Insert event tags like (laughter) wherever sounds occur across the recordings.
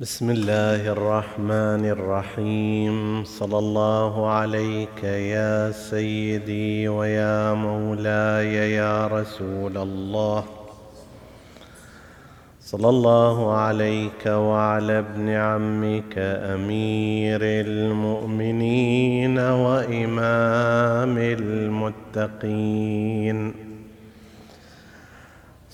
بسم الله الرحمن الرحيم صلى الله عليك يا سيدي ويا مولاي يا رسول الله صلى الله عليك وعلى ابن عمك امير المؤمنين وامام المتقين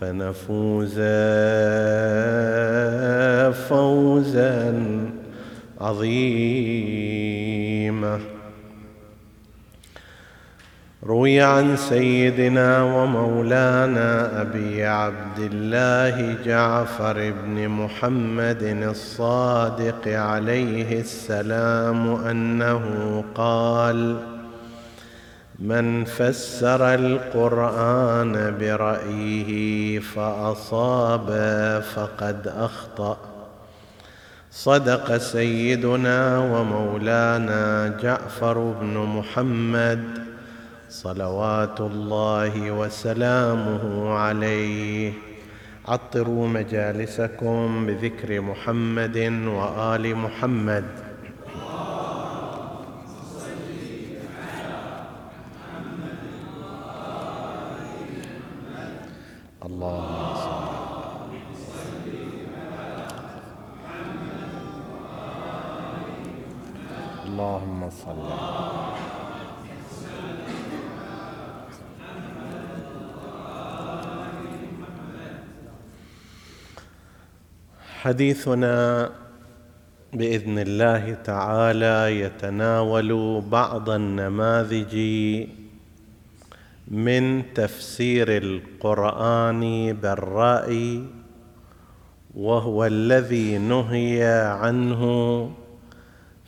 فنفوز فوزا عظيما. روي عن سيدنا ومولانا أبي عبد الله جعفر بن محمد الصادق عليه السلام أنه قال من فسر القرآن برأيه فأصاب فقد أخطأ. صدق سيدنا ومولانا جعفر بن محمد صلوات الله وسلامه عليه. عطروا مجالسكم بذكر محمد وآل محمد. اللهم صل حديثنا بإذن الله تعالى يتناول بعض النماذج من تفسير القرآن بالرأي وهو الذي نهي عنه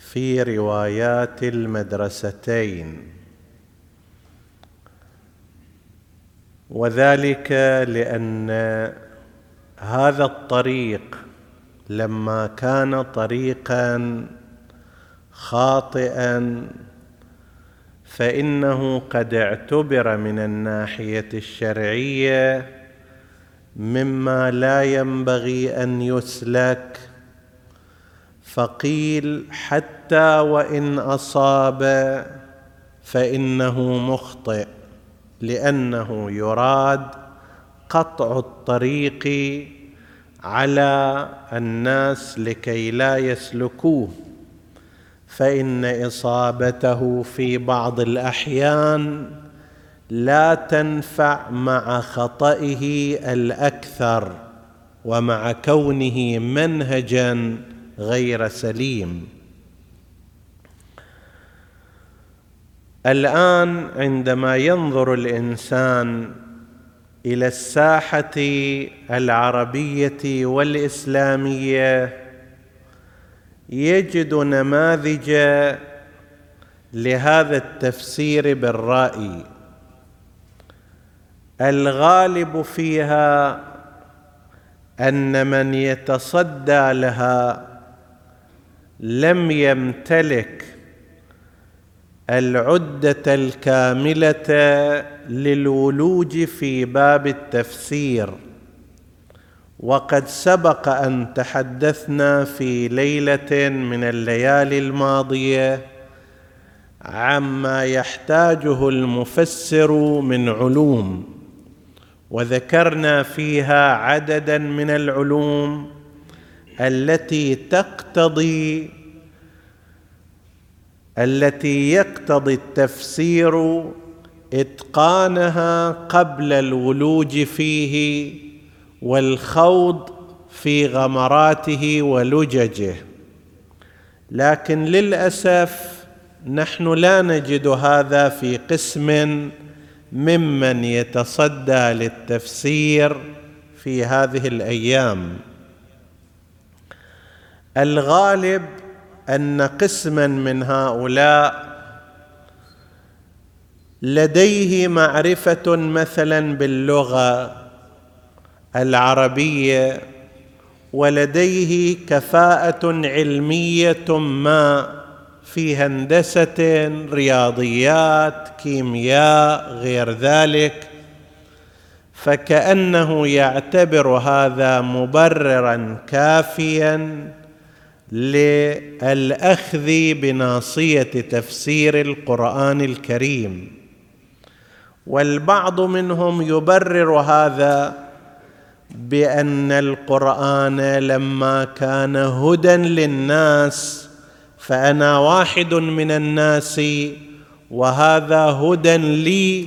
في روايات المدرستين. وذلك لأن هذا الطريق لما كان طريقا خاطئا فإنه قد اعتبر من الناحية الشرعية مما لا ينبغي أن يسلك فقيل حتى وإن أصاب فإنه مخطئ لأنه يراد قطع الطريق على الناس لكي لا يسلكوه فإن إصابته في بعض الأحيان لا تنفع مع خطئه الأكثر ومع كونه منهجا غير سليم. الآن عندما ينظر الإنسان إلى الساحة العربية والإسلامية يجد نماذج لهذا التفسير بالرأي. الغالب فيها أن من يتصدى لها لم يمتلك العدة الكاملة للولوج في باب التفسير. وقد سبق أن تحدثنا في ليلة من الليالي الماضية عما يحتاجه المفسر من علوم وذكرنا فيها عددا من العلوم التي تقتضي التي يقتضي التفسير إتقانها قبل الولوج فيه والخوض في غمراته ولججه. لكن للأسف نحن لا نجد هذا في قسم ممن يتصدى للتفسير في هذه الأيام. الغالب أن قسما من هؤلاء لديه معرفة مثلا باللغة العربية ولديه كفاءة علمية ما في هندسة رياضيات كيمياء غير ذلك. فكأنه يعتبر هذا مبررا كافيا للأخذ بناصية تفسير القرآن الكريم. والبعض منهم يبرر هذا بأن القرآن لما كان هدى للناس فأنا واحد من الناس وهذا هدى لي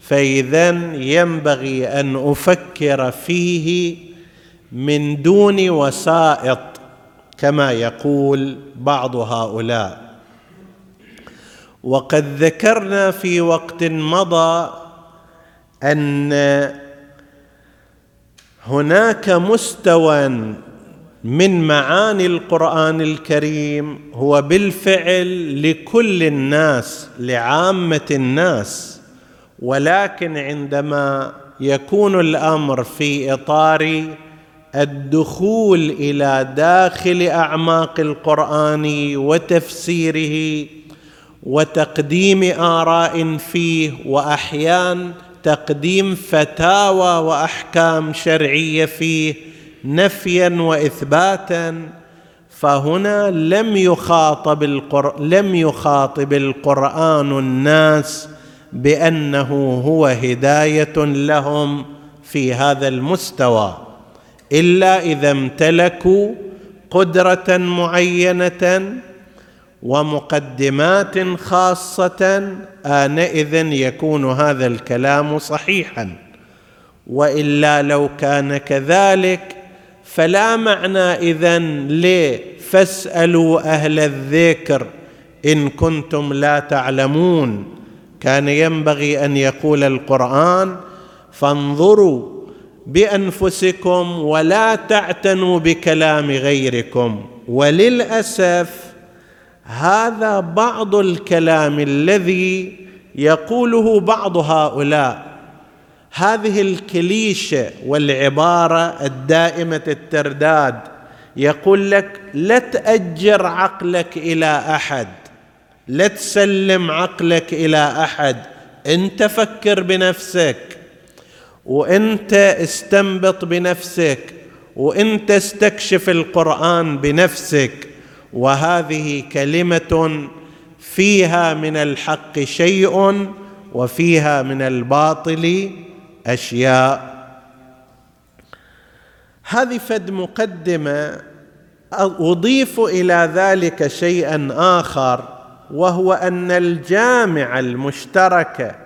فاذا ينبغي أن أفكر فيه من دون وسائط كما يقول بعض هؤلاء. وقد ذكرنا في وقت مضى أن هناك مستوى من معاني القرآن الكريم هو بالفعل لكل الناس لعامة الناس. ولكن عندما يكون الأمر في إطار الدخول إلى داخل أعماق القرآن وتفسيره وتقديم آراء فيه وأحيان تقديم فتاوى وأحكام شرعية فيه نفيا واثباتا فهنا لم يخاطب القر... لم يخاطب القرآن الناس بأنه هو هداية لهم في هذا المستوى. إلا إذا امتلكوا قدرة معينة ومقدمات خاصة آنئذ يكون هذا الكلام صحيحا. وإلا لو كان كذلك فلا معنى إذا ليه فاسالوا أهل الذكر إن كنتم لا تعلمون. كان ينبغي أن يقول القرآن فانظروا بأنفسكم ولا تعتنوا بكلام غيركم. وللأسف هذا بعض الكلام الذي يقوله بعض هؤلاء. هذه الكليشة والعبارة الدائمة الترداد يقول لك لا تأجر عقلك إلى أحد لا تسلم عقلك إلى أحد أنت فكر بنفسك. وانت استنبط بنفسك وانت استكشف القرآن بنفسك وهذه كلمة فيها من الحق شيء وفيها من الباطل أشياء. هذه فد مقدمة أضيف إلى ذلك شيئا آخر وهو أن الجامع المشترك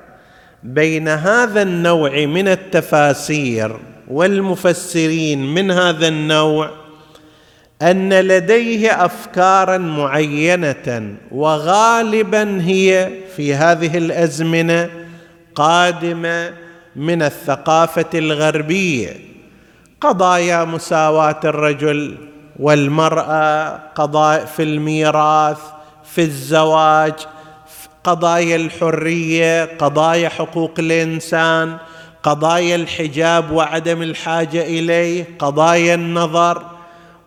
بين هذا النوع من التفاسير والمفسرين من هذا النوع أن لديه افكارا معينة وغالبا هي في هذه الأزمنة قادمة من الثقافة الغربية. قضايا مساواة الرجل والمرأة قضايا في الميراث في الزواج قضايا الحرية قضايا حقوق الإنسان قضايا الحجاب وعدم الحاجة إليه قضايا النظر.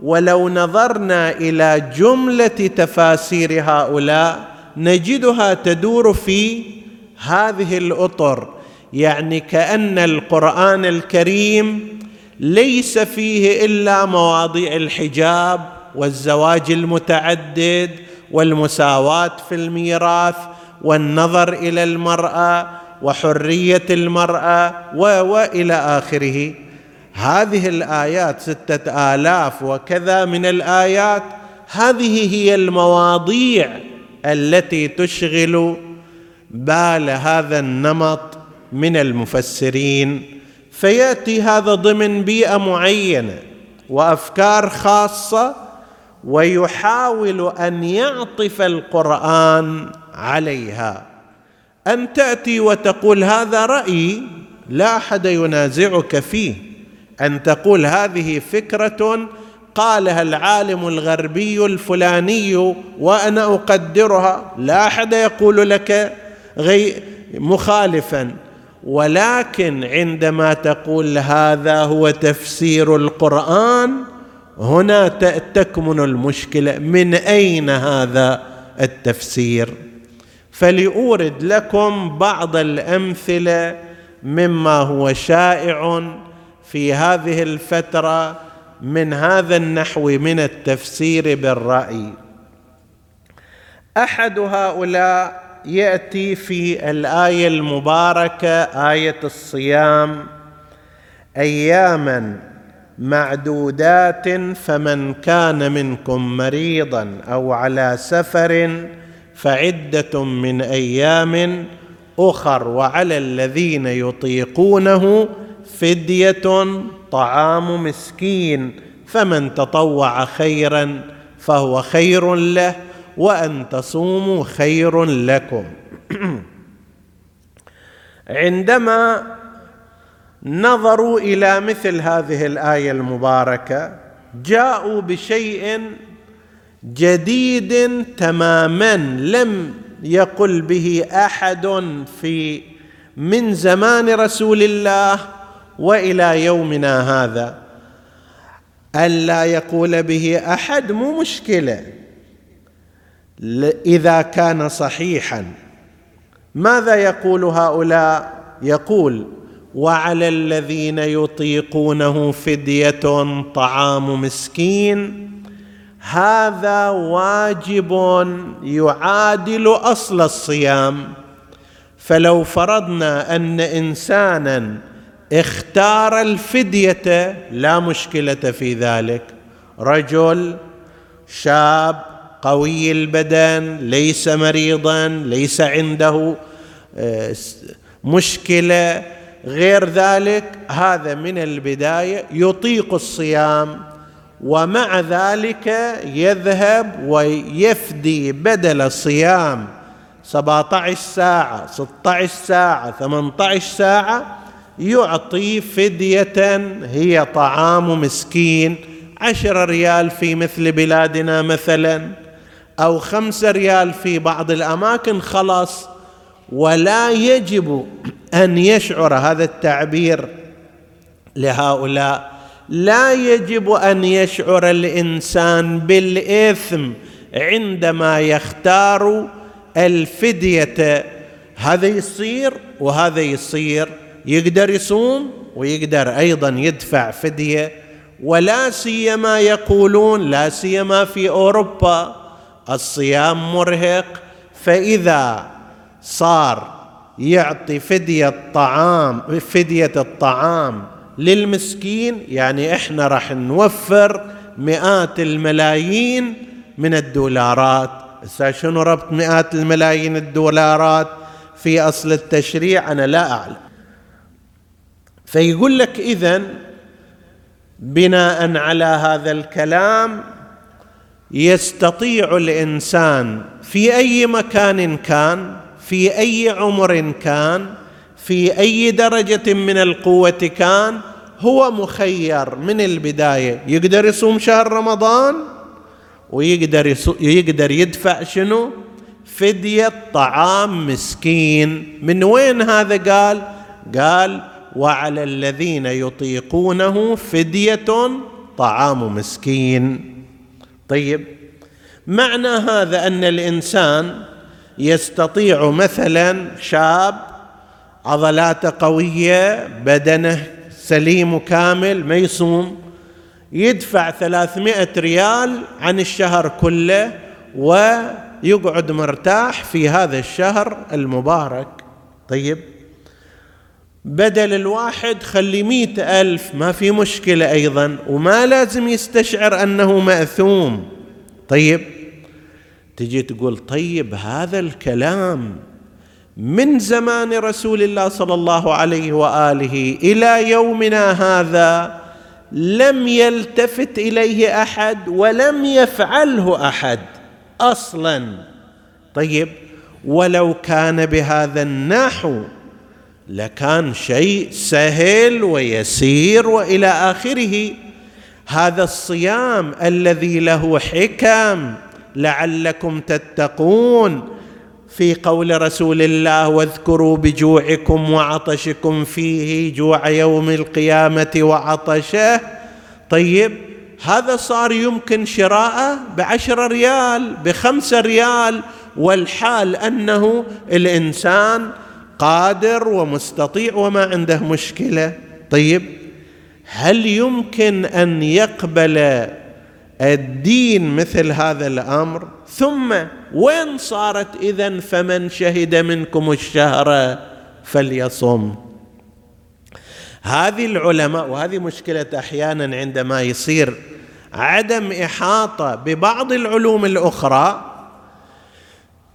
ولو نظرنا إلى جملة تفاسير هؤلاء نجدها تدور في هذه الأطر. يعني كأن القرآن الكريم ليس فيه إلا مواضيع الحجاب والزواج المتعدد والمساواة في الميراث والنظر إلى المرأة وحرية المرأة والى آخره. هذه الآيات ستة آلاف وكذا من الآيات. هذه هي المواضيع التي تشغل بال هذا النمط من المفسرين. فيأتي هذا ضمن بيئة معينة وأفكار خاصة ويحاول أن يعطف القرآن عليها. أن تأتي وتقول هذا رايي لا أحد ينازعك فيه. أن تقول هذه فكرة قالها العالم الغربي الفلاني وأنا أقدرها. لا أحد يقول لك غي مخالفا. ولكن عندما تقول هذا هو تفسير القرآن هنا تكمن المشكلة. من أين هذا التفسير؟ فلاورد لكم بعض الأمثلة مما هو شائع في هذه الفترة من هذا النحو من التفسير بالرأي. أحد هؤلاء يأتي في الآية المباركة آية الصيام أياما معدودات فمن كان منكم مريضا أو على سفر فعدة من أيام أخر وعلى الذين يطيقونه فدية طعام مسكين فمن تطوع خيرا فهو خير له وأن تصوموا خير لكم. (clears throat) عندما نظروا إلى مثل هذه الآية المباركة جاءوا بشيء جديد تماما لم يقل به أحد في من زمان رسول الله وإلى يومنا هذا. الا يقول به أحد مو مشكلة. إذا كان صحيحا. ماذا يقول هؤلاء؟ يقول وعلى الذين يطيقونه فدية طعام مسكين هذا واجب يعادل أصل الصيام. فلو فرضنا أن إنسانا اختار الفدية لا مشكلة في ذلك. رجل شاب قوي البدن ليس مريضا ليس عنده آه، مشكلة غير ذلك هذا من البداية يطيق الصيام. ومع ذلك يذهب ويفدي بدل صيام 17 ساعة 16 ساعة 18 ساعة يعطي فدية هي طعام مسكين عشر ريال في مثل بلادنا مثلا أو خمسة ريال في بعض الأماكن خلاص. ولا يجب أن يشعر هذا التعبير لهؤلاء. لا يجب أن يشعر الإنسان بالإثم عندما يختار الفدية. هذا يصير وهذا يصير. يقدر يصوم ويقدر أيضا يدفع فدية. ولا سيما يقولون لا سيما في أوروبا الصيام مرهق. فإذا صار يعطي فدية الطعام فدية الطعام للمسكين يعني إحنا راح نوفر مئات الملايين من الدولارات. شنو ربط مئات الملايين الدولارات في أصل التشريع؟ أنا لا أعلم. فيقول لك اذا بناء على هذا الكلام يستطيع الإنسان في أي مكان كان في أي عمر كان في أي درجة من القوة كان هو مخير من البداية يقدر يصوم شهر رمضان ويقدر يقدر يدفع شنو؟ فدية طعام مسكين من وين هذا قال؟ قال وعلى الذين يطيقونه فدية طعام مسكين طيب معنى هذا أن الإنسان يستطيع مثلا شاب عضلاته قوية بدنه سليم وكامل ما يصوم. يدفع ثلاثمائة ريال عن الشهر كله ويقعد مرتاح في هذا الشهر المبارك. طيب بدل الواحد خلي مئة ألف ما في مشكلة أيضا وما لازم يستشعر أنه مأثوم. طيب تجي تقول طيب هذا الكلام من زمان رسول الله صلى الله عليه وآله إلى يومنا هذا لم يلتفت إليه أحد ولم يفعله أحد أصلا. طيب ولو كان بهذا النحو لكان شيء سهل ويسير وإلى آخره. هذا الصيام الذي له حكم لعلكم تتقون. في قول رسول الله واذكروا بجوعكم وعطشكم فيه جوع يوم القيامة وعطشه. طيب هذا صار يمكن شراءه بعشرة ريال بخمسة ريال والحال أنه الإنسان قادر ومستطيع وما عنده مشكلة. طيب هل يمكن أن يقبل الدين مثل هذا الأمر. ثم وين صارت إذا فمن شهد منكم الشهر فليصم. هذه العلماء وهذه مشكلة أحيانا عندما يصير عدم إحاطة ببعض العلوم الأخرى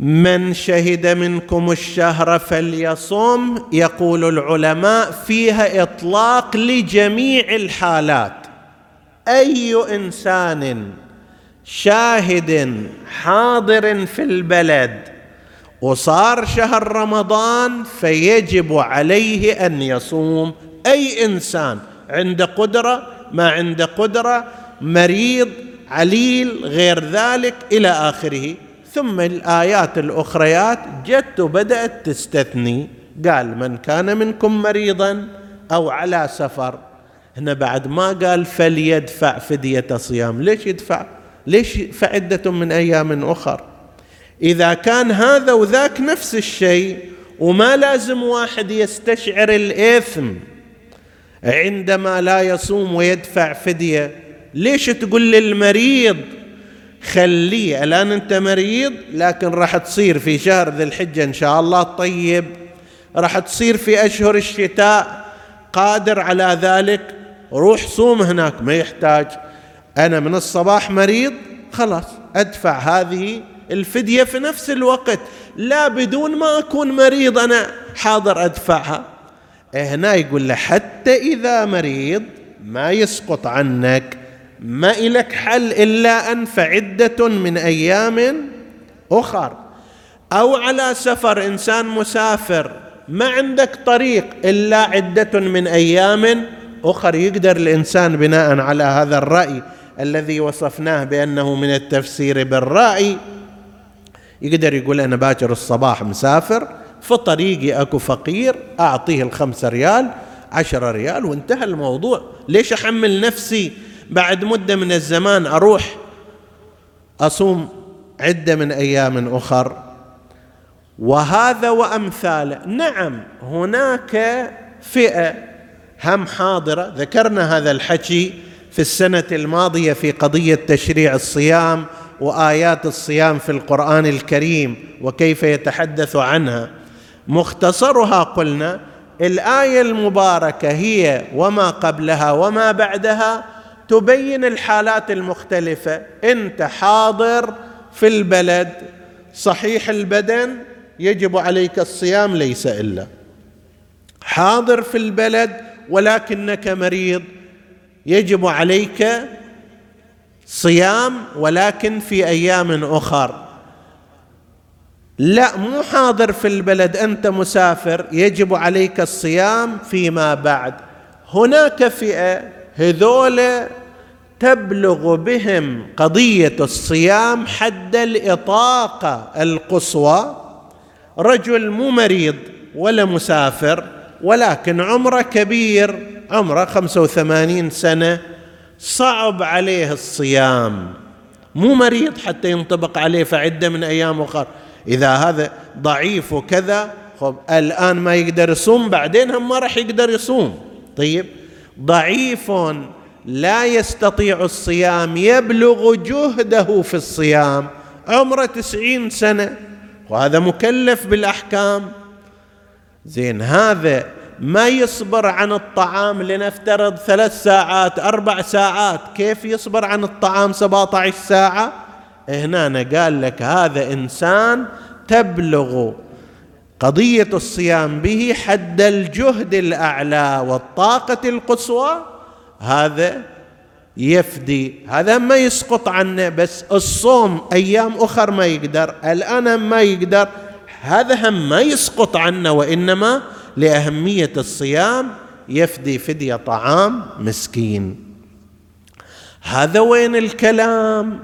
من شهد منكم الشهر فليصم يقول العلماء فيها إطلاق لجميع الحالات. أي إنسان شاهد حاضر في البلد وصار شهر رمضان فيجب عليه أن يصوم. أي إنسان عنده قدرة ما عنده قدرة مريض عليل غير ذلك إلى آخره. ثم الآيات الأخريات جت وبدأت تستثني. قال من كان منكم مريضا أو على سفر هنا بعد ما قال فليدفع فدية صيام. ليش يدفع؟ ليش فعده من أيام أخر؟ إذا كان هذا وذاك نفس الشيء وما لازم واحد يستشعر الإثم عندما لا يصوم ويدفع فدية ليش تقول للمريض خليه؟ الآن أنت مريض لكن راح تصير في شهر ذي الحجة إن شاء الله. طيب راح تصير في أشهر الشتاء قادر على ذلك؟ روح صوم هناك ما يحتاج. أنا من الصباح مريض خلاص أدفع هذه الفدية في نفس الوقت. لا بدون ما أكون مريض أنا حاضر أدفعها. هنا يقول له حتى إذا مريض ما يسقط عنك ما إلك حل إلا أن فعدة من أيام أخر. أو على سفر إنسان مسافر ما عندك طريق إلا عدة من أيام أخر يقدر الإنسان بناء على هذا الرأي الذي وصفناه بأنه من التفسير بالرأي يقدر يقول أنا باكر الصباح مسافر في طريقي أكو فقير أعطيه الخمسة ريال عشرة ريال وانتهى الموضوع. ليش أحمل نفسي بعد مدة من الزمان أروح أصوم عدة من أيام أخر؟ وهذا وامثاله نعم هناك فئة هم حاضرة. ذكرنا هذا الحكي في السنة الماضية في قضية تشريع الصيام وآيات الصيام في القرآن الكريم وكيف يتحدث عنها. مختصرها قلنا الآية المباركة هي وما قبلها وما بعدها تبين الحالات المختلفة. انت حاضر في البلد صحيح البدن يجب عليك الصيام ليس إلا. حاضر في البلد ولكنك مريض. يجب عليك صيام ولكن في أيام أخر. لا مو حاضر في البلد أنت مسافر. يجب عليك الصيام فيما بعد. هناك فئة هذول تبلغ بهم قضية الصيام حد الإطاقة القصوى. رجل مو مريض ولا مسافر. ولكن عمره كبير عمره خمسة وثمانين سنة صعب عليه الصيام. مو مريض حتى ينطبق عليه فعده من أيام اخر إذا هذا ضعيف وكذا خب الآن ما يقدر يصوم بعدين هم ما راح يقدر يصوم. طيب ضعيف لا يستطيع الصيام يبلغ جهده في الصيام. عمره تسعين سنة. وهذا مكلف بالأحكام. زين هذا ما يصبر عن الطعام لنفترض ثلاث ساعات أربع ساعات. كيف يصبر عن الطعام سبعة عشر ساعة؟ هنا قال لك هذا إنسان تبلغ قضية الصيام به حد الجهد الأعلى والطاقة القصوى. هذا يفدي هذا ما يسقط عنه بس الصوم أيام أخر ما يقدر. الآن ما يقدر هذا هم ما يسقط عنه وإنما لأهمية الصيام يفدي فدية طعام مسكين. هذا وين الكلام؟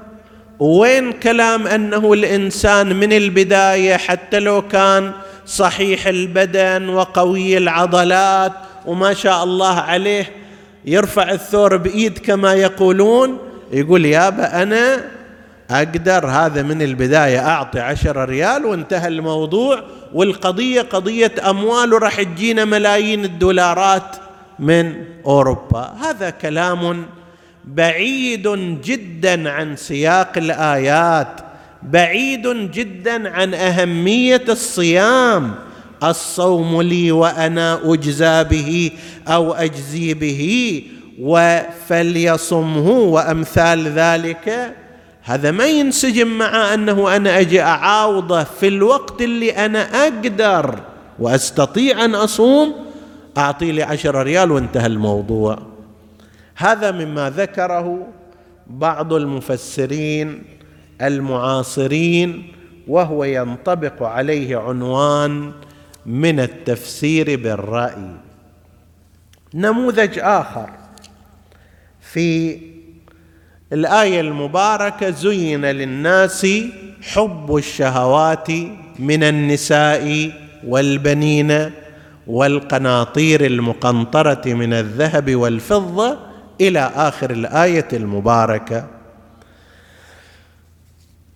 وين كلام أنه الإنسان من البداية حتى لو كان صحيح البدن وقوي العضلات وما شاء الله عليه يرفع الثور بإيد كما يقولون يقول يابا أنا أقدر هذا من البداية أعطي عشرة ريال وانتهى الموضوع والقضية قضية أموال وراح تجينا ملايين الدولارات من أوروبا. هذا كلام بعيد جدا عن سياق الآيات بعيد جدا عن أهمية الصيام. الصوم لي وأنا أجزى به أو أجزي به وفليصمه وأمثال ذلك هذا ما ينسجم مع أنه أنا أجي أعاوضه في الوقت اللي أنا أقدر وأستطيع أن أصوم أعطي لي عشر ريال وانتهى الموضوع. هذا مما ذكره بعض المفسرين المعاصرين وهو ينطبق عليه عنوان من التفسير بالرأي. نموذج آخر في الآية المباركة زين للناس حب الشهوات من النساء والبنين والقناطير المقنطرة من الذهب والفضة إلى آخر الآية المباركة.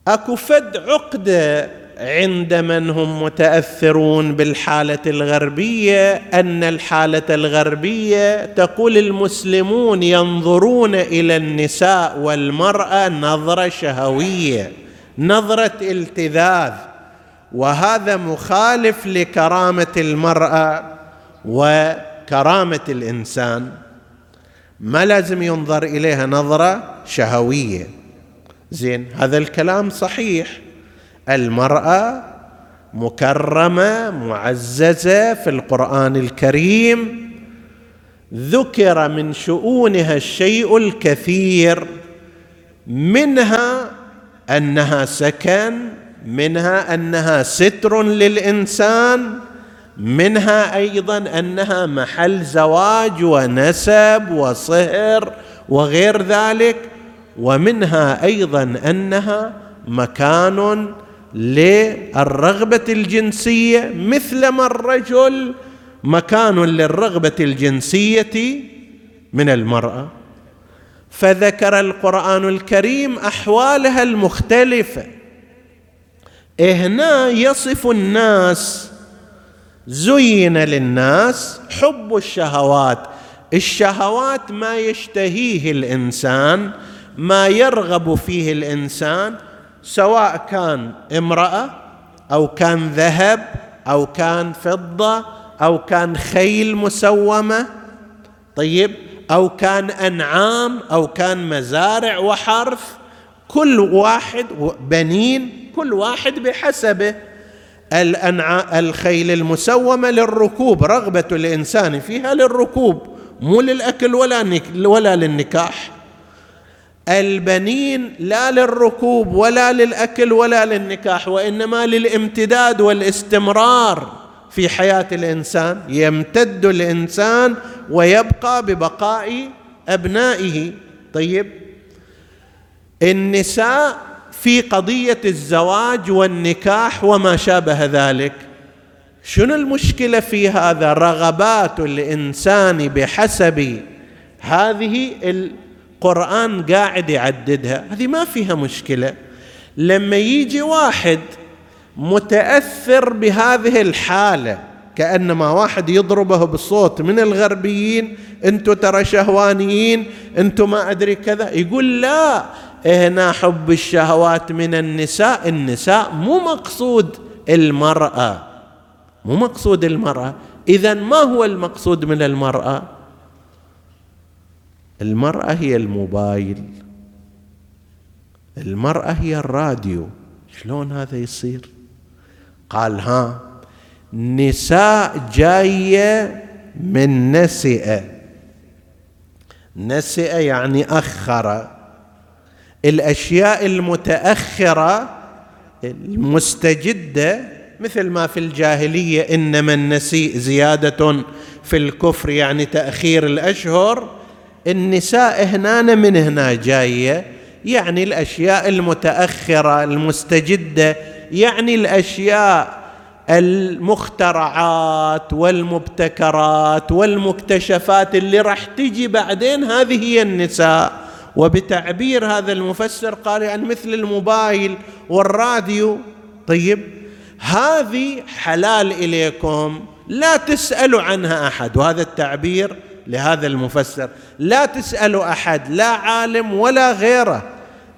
أكو فد عقدة عند من هم متأثرون بالحالة الغربية أن الحالة الغربية تقول المسلمون ينظرون إلى النساء والمرأة نظرة شهوية نظرة التذاذ. وهذا مخالف لكرامة المرأة وكرامة الإنسان. ما لازم ينظر إليها نظرة شهوية. زين هذا الكلام صحيح. المرأة مكرمة معززة في القرآن الكريم. ذكر من شؤونها الشيء الكثير منها أنها سكن منها أنها ستر للإنسان منها أيضا أنها محل زواج ونسب وصهر وغير ذلك ومنها أيضا أنها مكان للرغبة الجنسية مثلما الرجل مكان للرغبة الجنسية من المرأة. فذكر القرآن الكريم أحوالها المختلفة. هنا يصف الناس زين للناس حب الشهوات. الشهوات ما يشتهيه الإنسان ما يرغب فيه الإنسان سواء كان امرأة أو كان ذهب أو كان فضة أو كان خيل مسومة طيب أو كان أنعام أو كان مزارع وحرث كل واحد بنين كل واحد بحسبه. الأنع... الخيل المسومة للركوب رغبة الإنسان فيها للركوب مو للأكل ولا نك... ولا للنكاح. البنين لا للركوب ولا للأكل ولا للنكاح وإنما للامتداد والاستمرار في حياة الإنسان. يمتد الإنسان ويبقى ببقاء أبنائه. طيب النساء في قضية الزواج والنكاح وما شابه ذلك. شنو المشكلة في هذا؟ رغبات الإنسان بحسب هذه القران قاعد يعددها. هذه ما فيها مشكلة. لما يجي واحد متأثر بهذه الحالة كأنما واحد يضربه بصوت من الغربيين أنتم ترى شهوانيين أنتم ما أدري كذا. يقول لا هنا حب الشهوات من النساء النساء مو مقصود المرأة. مو مقصود المرأة. اذا ما هو المقصود من المرأة؟ المرأة هي الموبايل المرأة هي الراديو. شلون هذا يصير؟ قال ها نساء جاية من نسئة. نسئة يعني اخر الأشياء المتأخرة المستجدة مثل ما في الجاهلية إنما النسيء زيادة في الكفر يعني تأخير الأشهر. النساء هنا من هنا جاية يعني الأشياء المتأخرة المستجدة يعني الأشياء المخترعات والمبتكرات والمكتشفات اللي راح تجي بعدين هذه هي النساء. وبتعبير هذا المفسر قال يعني مثل الموبايل والراديو. طيب هذه حلال إليكم لا تسألوا عنها أحد. وهذا التعبير لهذا المفسر. لا تسالوا أحد لا عالم ولا غيره.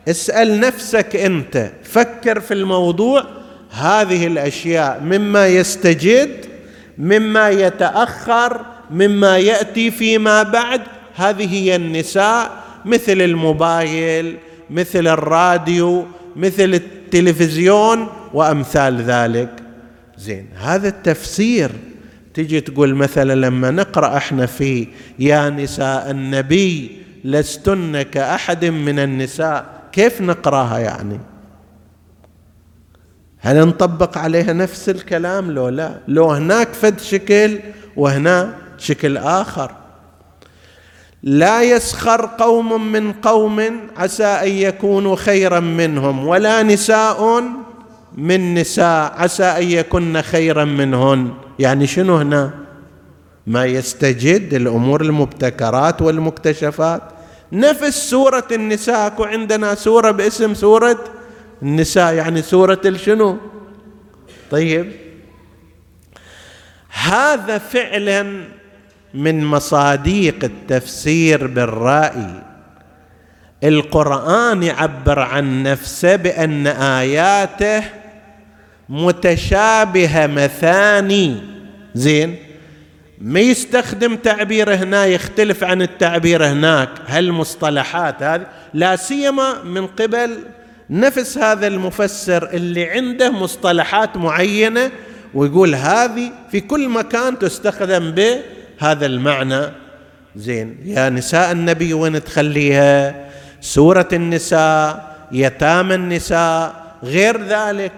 اسأل نفسك أنت. فكر في الموضوع. هذه الأشياء مما يستجد مما يتأخر مما يأتي فيما بعد. هذه هي النساء مثل الموبايل مثل الراديو مثل التلفزيون وأمثال ذلك. زين هذا التفسير. تجي تقول مثلا لما نقرأ إحنا في يا نساء النبي لستن كأحد من النساء كيف نقرأها يعني؟ هل نطبق عليها نفس الكلام؟ لو لا. لو هناك فد شكل وهنا شكل آخر. لا يسخر قوم من قوم عسى أن يكونوا خيرا منهم ولا نساء من نساء عسى أن يكن خيرا منهن. يعني شنو هنا؟ ما يستجد الأمور المبتكرات والمكتشفات. نفس سورة النساء عندنا سورة باسم سورة النساء. يعني سورة الشنو؟ طيب. هذا فعلا من مصاديق التفسير بالرأي. القرآن يعبر عن نفسه بأن آياته متشابهة مثاني. زين. ما يستخدم تعبير هنا يختلف عن التعبير هناك. هالمصطلحات هذه لا سيما من قبل نفس هذا المفسر اللي عنده مصطلحات معينة ويقول هذه في كل مكان تستخدم بهذا المعنى. زين. يا نساء النبي وين تخليها؟ سورة النساء يتامى النساء غير ذلك.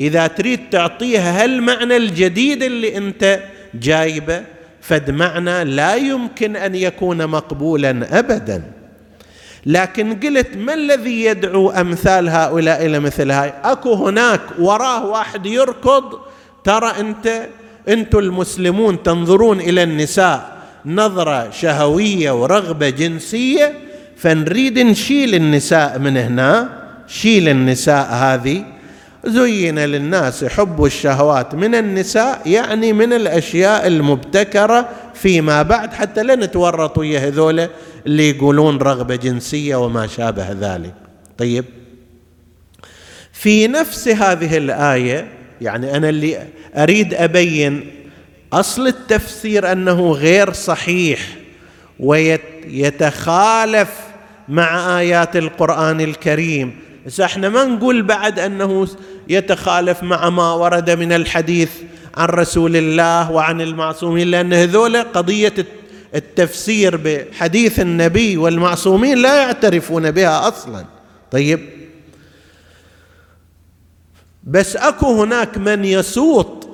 إذا تريد تعطيها هالمعنى الجديد اللي أنت جايبه فد معنى لا يمكن أن يكون مقبولا ابدا. لكن قلت ما الذي يدعو أمثال هؤلاء إلى مثل هاي؟ أكو هناك وراه واحد يركض ترى أنت أنتم المسلمون تنظرون إلى النساء نظرة شهوية ورغبة جنسية فنريد نشيل النساء من هنا شيل النساء هذه زين للناس حب الشهوات من النساء يعني من الأشياء المبتكرة فيما بعد حتى لا نتورط ويا هذول اللي يقولون رغبة جنسية وما شابه ذلك. طيب. في نفس هذه الآية يعني أنا اللي أريد أبين أصل التفسير أنه غير صحيح ويتخالف مع آيات القرآن الكريم. بس إحنا ما نقول بعد أنه يتخالف مع ما ورد من الحديث عن رسول الله وعن المعصومين لأن هذول قضية التفسير بحديث النبي والمعصومين لا يعترفون بها أصلا. طيب. بس أكو هناك من يسوط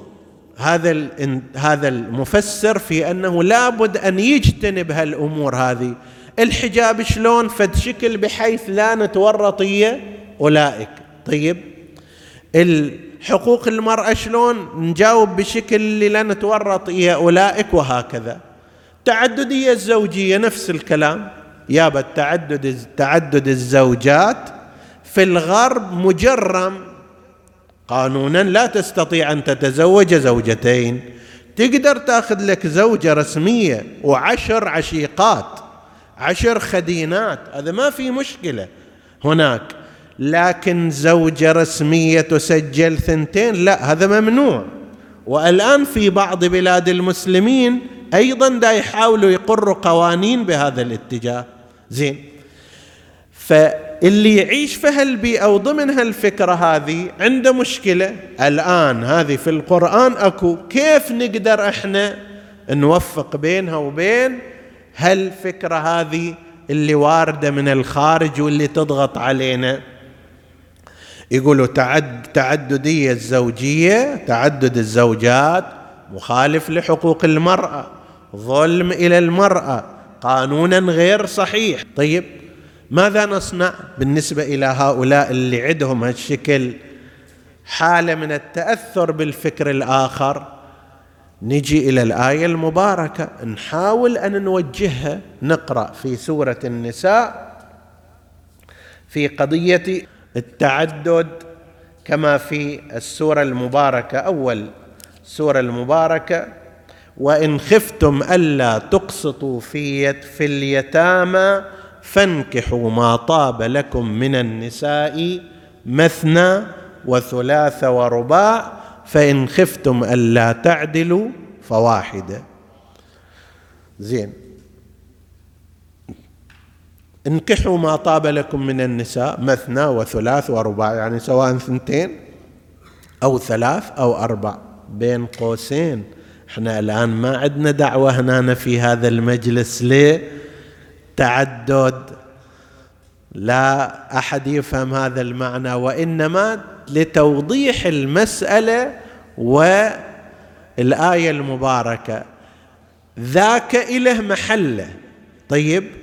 هذا هذا المفسر في أنه لابد أن يجتنب هالأمور هذه. الحجاب شلون؟ فد شكل بحيث لا نتورط أولئك. طيب الحقوق المرأة شلون؟ نجاوب بشكل اللي لا نتورط أولئك وهكذا. التعدديه الزوجية نفس الكلام. يابا التعدد تعدد الزوجات في الغرب مجرم. قانونا لا تستطيع أن تتزوج زوجتين. تقدر تأخذ لك زوجة رسمية وعشر عشيقات عشر خدينات. هذا ما في مشكلة. هناك لكن زوجة رسمية تسجل ثنتين لا هذا ممنوع. والآن في بعض بلاد المسلمين أيضا دا يحاولوا يقروا قوانين بهذا الاتجاه. زين. فاللي يعيش في هالبيئة وضمن هالفكرة هذه عنده مشكلة. الآن هذه في القرآن أكو كيف نقدر إحنا نوفق بينها وبين هالفكرة هذه اللي واردة من الخارج واللي تضغط علينا. يقولوا تعد تعددية الزوجية تعدد الزوجات مخالف لحقوق المرأة ظلم إلى المرأة قانونا غير صحيح. طيب ماذا نصنع بالنسبة إلى هؤلاء اللي عندهم هالشكل؟ حالة من التأثر بالفكر الآخر. نجي إلى الآية المباركة. نحاول أن نوجهها. نقرأ في سورة النساء في قضية التعدد كما في السورة المباركة أول سورة المباركة وإن خفتم ألا تقسطوا في في اليتامى فانكحوا ما طاب لكم من النساء مثنى وثلاث ورباع فإن خفتم ألا تعدلوا فواحدة. زين. انكحوا ما طاب لكم من النساء مثنى وثلاث ورباع يعني سواء ثنتين أو ثلاث أو أربع بين قوسين. إحنا الآن ما عندنا دعوة هنا في هذا المجلس لتعدد لا أحد يفهم هذا المعنى وإنما لتوضيح المسألة والآية المباركة. ذاك إله محله. طيب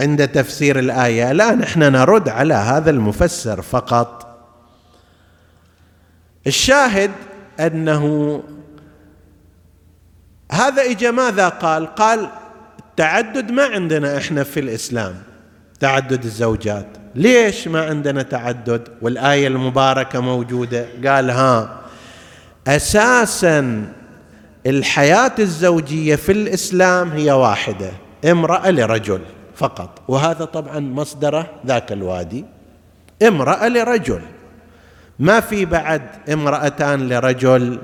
عند تفسير الآية الان إحنا نرد على هذا المفسر فقط. الشاهد أنه هذا اجى ماذا قال؟ قال التعدد ما عندنا إحنا في الإسلام تعدد الزوجات. ليش ما عندنا تعدد؟ والآية المباركة موجودة. قال ها أساسا الحياة الزوجية في الإسلام هي واحدة امرأة لرجل. فقط. وهذا طبعا مصدره ذاك الوادي. امرأة لرجل. ما في بعد امرأتان لرجل.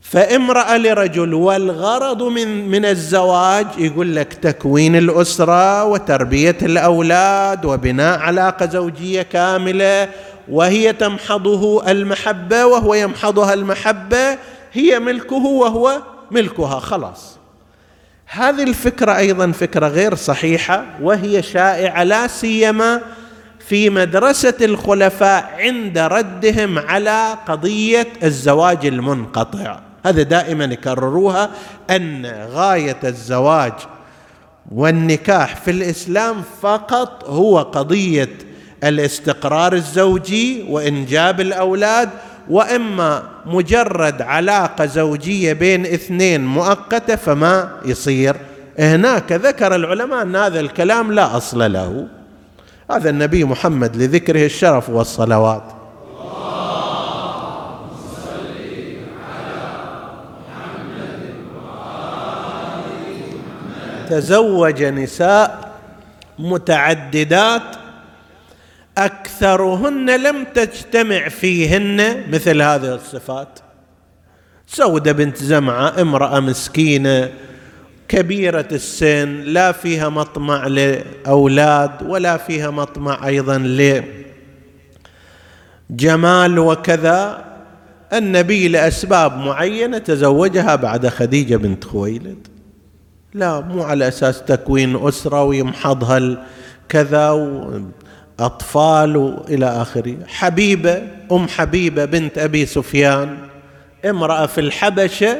فامرأة لرجل والغرض من من الزواج يقول لك تكوين الأسرة وتربية الأولاد وبناء علاقة زوجية كاملة. وهي تمحضه المحبة وهو يمحضها المحبة. هي ملكه وهو ملكها. خلاص. هذه الفكرة أيضا فكرة غير صحيحة وهي شائعة لا سيما في مدرسة الخلفاء عند ردهم على قضية الزواج المنقطع. هذا دائما يكرروها أن غاية الزواج والنكاح في الإسلام فقط هو قضية الاستقرار الزوجي وإنجاب الأولاد وإما مجرد علاقة زوجية بين اثنين مؤقتة فما يصير. هناك ذكر العلماء أن هذا الكلام لا أصل له. هذا النبي محمد لذكره الشرف والصلوات. تزوج نساء متعددات أكثرهن لم تجتمع فيهن مثل هذه الصفات. سوده بنت زمعة امرأة مسكينة كبيرة السن لا فيها مطمع لأولاد ولا فيها مطمع أيضا لجمال وكذا. النبي لأسباب معينة تزوجها بعد خديجة بنت خويلد. لا مو على أساس تكوين أسرة ويمحضها كذا أطفال والى آخره. حبيبة أم حبيبة بنت أبي سفيان. امرأة في الحبشة.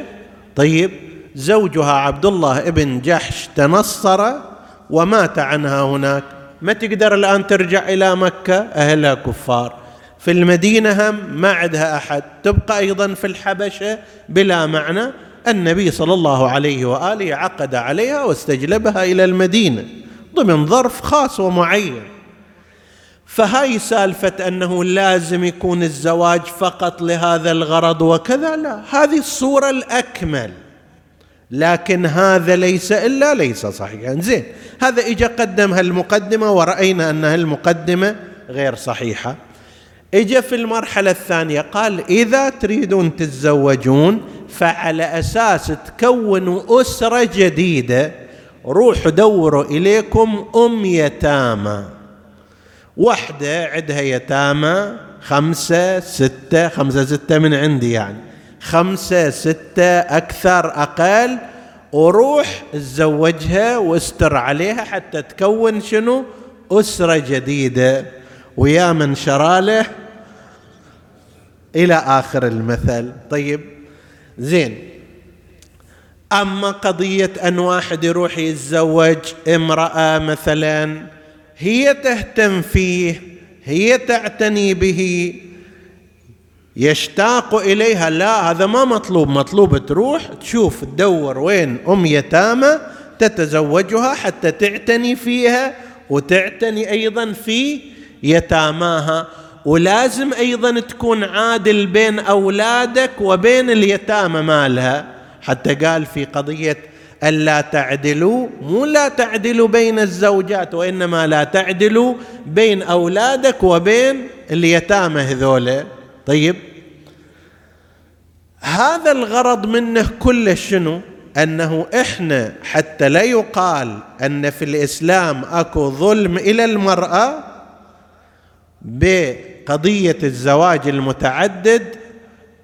طيب زوجها عبد الله ابن جحش تنصر ومات عنها هناك. ما تقدر الآن ترجع إلى مكة؟ أهلها كفار. في المدينة هم ما عندها أحد. تبقى أيضا في الحبشة بلا معنى. النبي صلى الله عليه وآله عقد عليها واستجلبها إلى المدينة. ضمن ظرف خاص ومعين. فهاي سالفة أنه لازم يكون الزواج فقط لهذا الغرض وكذا لا. هذه الصورة الأكمل. لكن هذا ليس إلا ليس صحيحا. زين هذا اجى قدم هالمقدمه ورأينا ان هالمقدمه غير صحيحة. اجى في المرحلة الثانية قال إذا تريدون تتزوجون فعلى أساس تكونوا أسرة جديدة روحوا دوروا إليكم أم يتامى. وحدة عندها يتامى خمسة ستة خمسة ستة من عندي يعني. خمسة ستة أكثر أقل وروح تزوجها واستر عليها حتى تكون شنو؟ أسرة جديدة. ويا من شراله إلى آخر المثل. طيب زين. أما قضية أن واحد يروح يتزوج امرأة مثلا هي تهتم فيه هي تعتني به. يشتاق إليها لا هذا ما مطلوب. مطلوب تروح تشوف تدور وين أم يتامى تتزوجها حتى تعتني فيها وتعتني أيضا في يتاماها. ولازم أيضا تكون عادل بين أولادك وبين اليتامى مالها. حتى قال في قضية ألا تعدلوا مو لا تعدلوا بين الزوجات وإنما لا تعدلوا بين أولادك وبين اليتامى هذولا طيب هذا الغرض منه كله شنو؟ أنه إحنا حتى لا يقال أن في الإسلام أكو ظلم إلى المرأة بقضية الزواج المتعدد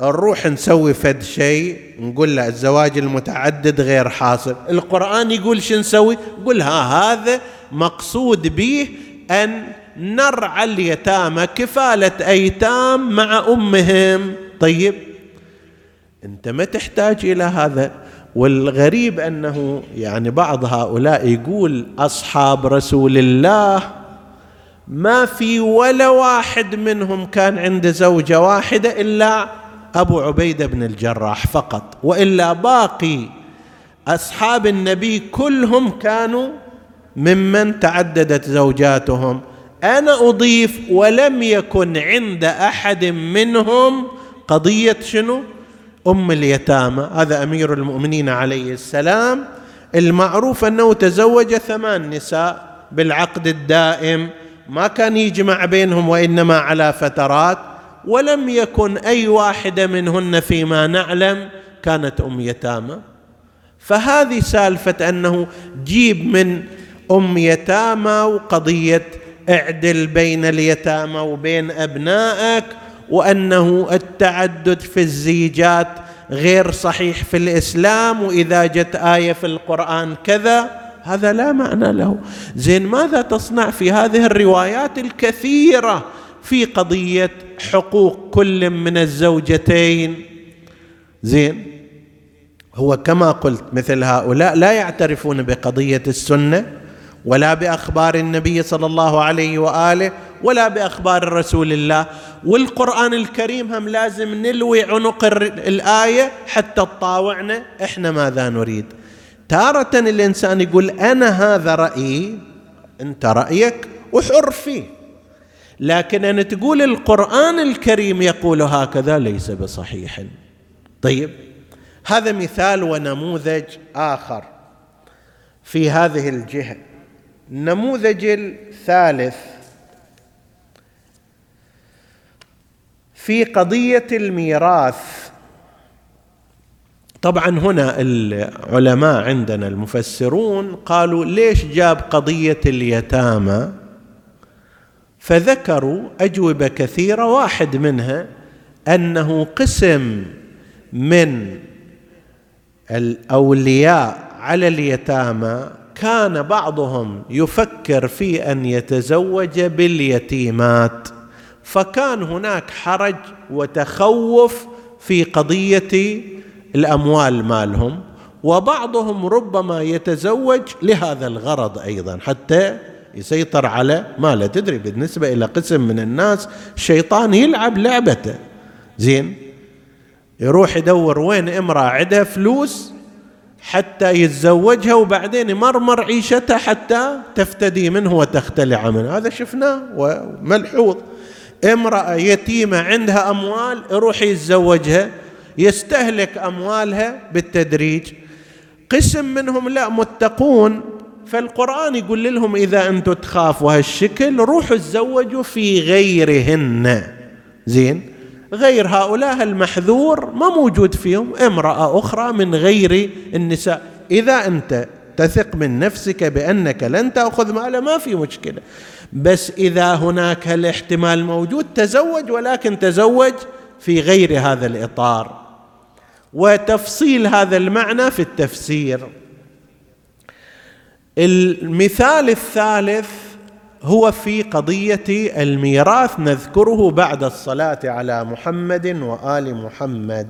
نروح نسوي فد شيء نقول له الزواج المتعدد غير حاصل. القرآن يقول شو نسوي؟ يقول ها هذا مقصود به أن نرعى اليتامى كفالة أيتام مع أمهم. طيب أنت ما تحتاج إلى هذا. والغريب أنه يعني بعض هؤلاء يقول أصحاب رسول الله ما في ولا واحد منهم كان عنده زوجة واحدة إلا أبو عبيده بن الجراح فقط وإلا باقي أصحاب النبي كلهم كانوا ممن تعددت زوجاتهم. أنا أضيف ولم يكن عند أحد منهم قضية شنو؟ أم اليتامى هذا أمير المؤمنين عليه السلام. المعروف أنه تزوج ثمان نساء بالعقد الدائم ما كان يجمع بينهم وإنما على فترات. ولم يكن أي واحدة منهن فيما نعلم كانت أم يتامى. فهذه سالفة أنه جيب من أم يتامى وقضية اعدل بين اليتامى وبين أبنائك وأنه التعدد في الزيجات غير صحيح في الإسلام وإذا جت آية في القرآن كذا هذا لا معنى له. زين ماذا تصنع في هذه الروايات الكثيرة في قضية حقوق كل من الزوجتين. زين؟ هو كما قلت مثل هؤلاء لا يعترفون بقضية السنة ولا بأخبار النبي صلى الله عليه وآله ولا بأخبار رسول الله. والقرآن الكريم هم لازم نلوي عنق الآية حتى تطاوعنا. إحنا ماذا نريد؟ تارة الإنسان يقول أنا هذا رأيي أنت رأيك وحر فيه. لكن أن تقول القرآن الكريم يقول هكذا ليس بصحيح. طيب هذا مثال ونموذج آخر في هذه الجهة. النموذج الثالث في قضية الميراث. طبعا هنا العلماء عندنا المفسرون قالوا ليش جاب قضية اليتامى؟ فذكروا أجوبة كثيرة. واحد منها أنه قسم من الأولياء على اليتامى كان بعضهم يفكر في أن يتزوج باليتيمات فكان هناك حرج وتخوف في قضية الأموال مالهم وبعضهم ربما يتزوج لهذا الغرض أيضا حتى يسيطر على ماله تدري. بالنسبة إلى قسم من الناس الشيطان يلعب لعبته. زين؟ يروح يدور وين امرأة عندها فلوس حتى يتزوجها وبعدين يمرمر عيشتها حتى تفتدي منه وتختلع منه. هذا شفناه وملحوظ. امرأة يتيمة عندها أموال يروح يتزوجها يستهلك أموالها بالتدريج. قسم منهم لا متقون. فالقرآن يقول لهم إذا أنتم تخافوا هالشكل روحوا تزوجوا في غيرهن. زين؟ غير هؤلاء المحذور ما موجود فيهم امرأة أخرى من غير النساء. إذا أنت تثق من نفسك بأنك لن تأخذ ماله ما في مشكلة. بس إذا هناك الاحتمال موجود تزوج ولكن تزوج في غير هذا الإطار. وتفصيل هذا المعنى في التفسير. المثال الثالث هو في قضية الميراث نذكره بعد الصلاة على محمد وآل محمد.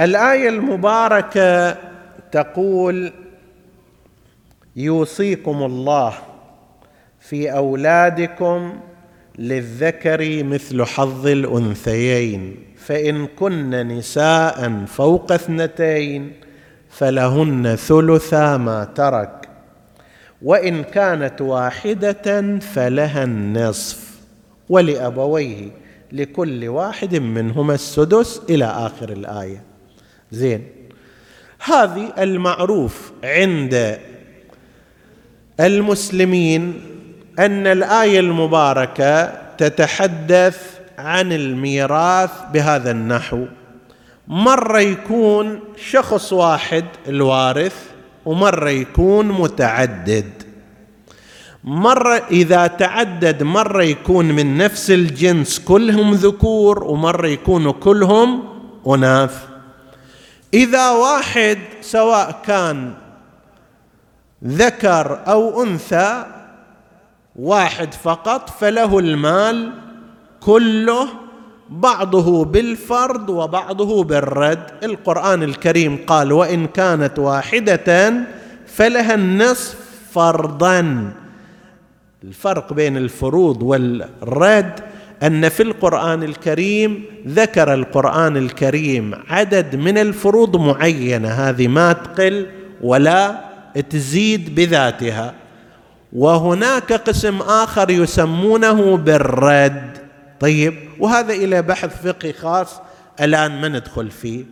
الآية المباركة تقول يوصيكم الله في أولادكم للذكر مثل حظ الأنثيين فإن كن نساء فوق اثنتين فلهن ثلثا ما ترك. وإن كانت واحدة فلها النصف. ولأبويه لكل واحد منهما السدس إلى آخر الآية. زين. هذه المعروف عند المسلمين أن الآية المباركة تتحدث عن الميراث بهذا النحو. مره يكون شخص واحد الوارث ومره يكون متعدد. مره إذا تعدد مره يكون من نفس الجنس كلهم ذكور ومره يكونوا كلهم أناث. إذا واحد سواء كان ذكر أو أنثى واحد فقط فله المال كله بعضه بالفرض وبعضه بالرد. القرآن الكريم قال وإن كانت واحدة فلها النصف فرضا. الفرق بين الفروض والرد أن في القرآن الكريم ذكر القرآن الكريم عدد من الفروض معينة هذه ما تقل ولا تزيد بذاتها. وهناك قسم آخر يسمونه بالرد طيب وهذا إلى بحث فقهي خاص الآن ما ندخل فيه.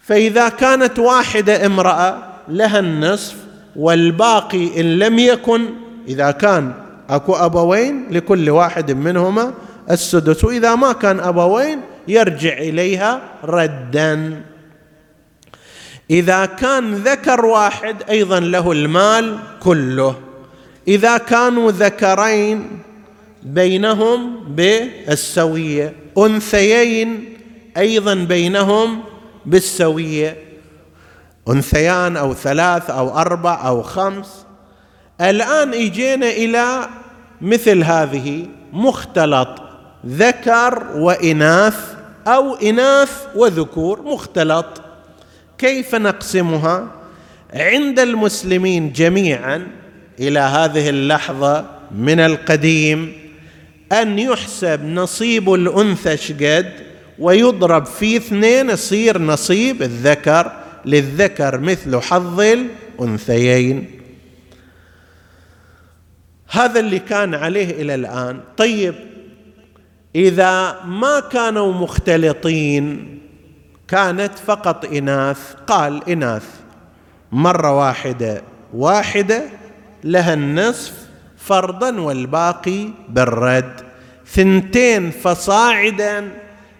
فإذا كانت واحدة امرأة لها النصف والباقي إن لم يكن إذا كان أكو أبوين لكل واحد منهما السدس وإذا ما كان أبوين يرجع إليها ردا. إذا كان ذكر واحد أيضا له المال كله. إذا كانوا ذكرين بينهم بالسوية أنثيين أيضا بينهم بالسوية. أنثيان أو ثلاث أو أربع أو خمس. الآن اجينا إلى مثل هذه مختلط ذكر وإناث أو إناث وذكور مختلط. كيف نقسمها؟ عند المسلمين جميعا إلى هذه اللحظة من القديم أن يحسب نصيب الأنثى شقد ويضرب في اثنين يصير نصيب الذكر للذكر مثل حظ الأنثيين. هذا اللي كان عليه إلى الآن. طيب إذا ما كانوا مختلطين كانت فقط إناث. قال إناث. مرة واحدة واحدة لها النصف فرضا والباقي بالرد. ثنتين فصاعدا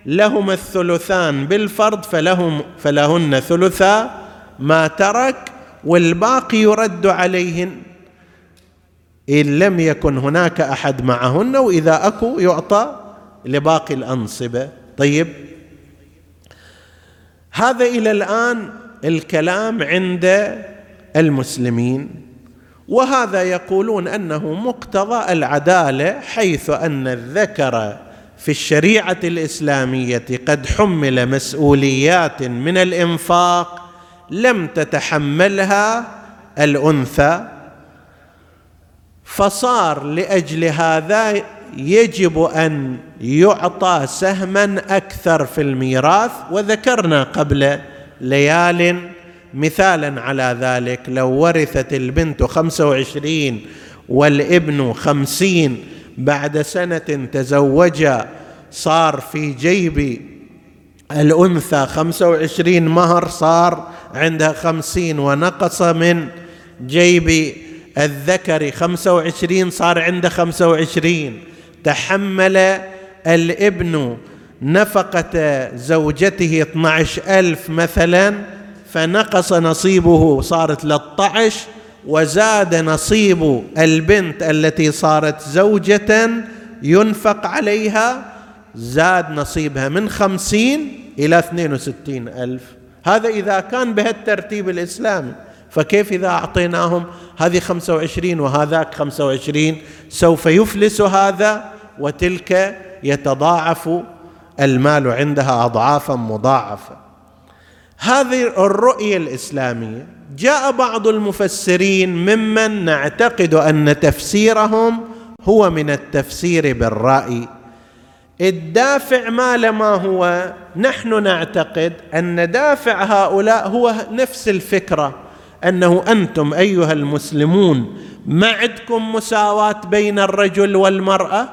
لهما الثلثان بالفرض فلهم فلهن ثلثا ما ترك والباقي يرد عليهن. إن لم يكن هناك أحد معهن وإذا أكو يعطى لباقي الأنصبة. طيب. هذا إلى الآن الكلام عند المسلمين. وهذا يقولون أنه مقتضى العدالة حيث أن الذكر في الشريعة الإسلامية قد حمل مسؤوليات من الإنفاق لم تتحملها الأنثى فصار لأجل هذا يجب أن يعطى سهما أكثر في الميراث وذكرنا قبل ليال مثالا على ذلك لو ورثت البنت خمسة وعشرين والابن خمسين بعد سنة تزوجا صار في جيب الأنثى خمسة وعشرين مهر صار عندها خمسين ونقص من جيب الذكر خمسة وعشرين صار عنده خمسة وعشرين. تحمل الابن نفقة زوجته 12 ألف مثلا فنقص نصيبه صار 13 وزاد نصيب البنت التي صارت زوجة ينفق عليها زاد نصيبها من خمسين إلى اثنين وستين ألف. هذا إذا كان بهالترتيب الإسلامي فكيف إذا أعطيناهم هذه خمسة وعشرين وهذاك خمسة وعشرين؟ سوف يفلس هذا وتلك يتضاعف المال عندها أضعافا مضاعفة. هذه الرؤية الإسلامية. جاء بعض المفسرين ممن نعتقد أن تفسيرهم هو من التفسير بالرأي. الدافع ما لما هو؟ نحن نعتقد أن دافع هؤلاء هو نفس الفكرة أنه أنتم أيها المسلمون ما عندكم مساواة بين الرجل والمرأة؟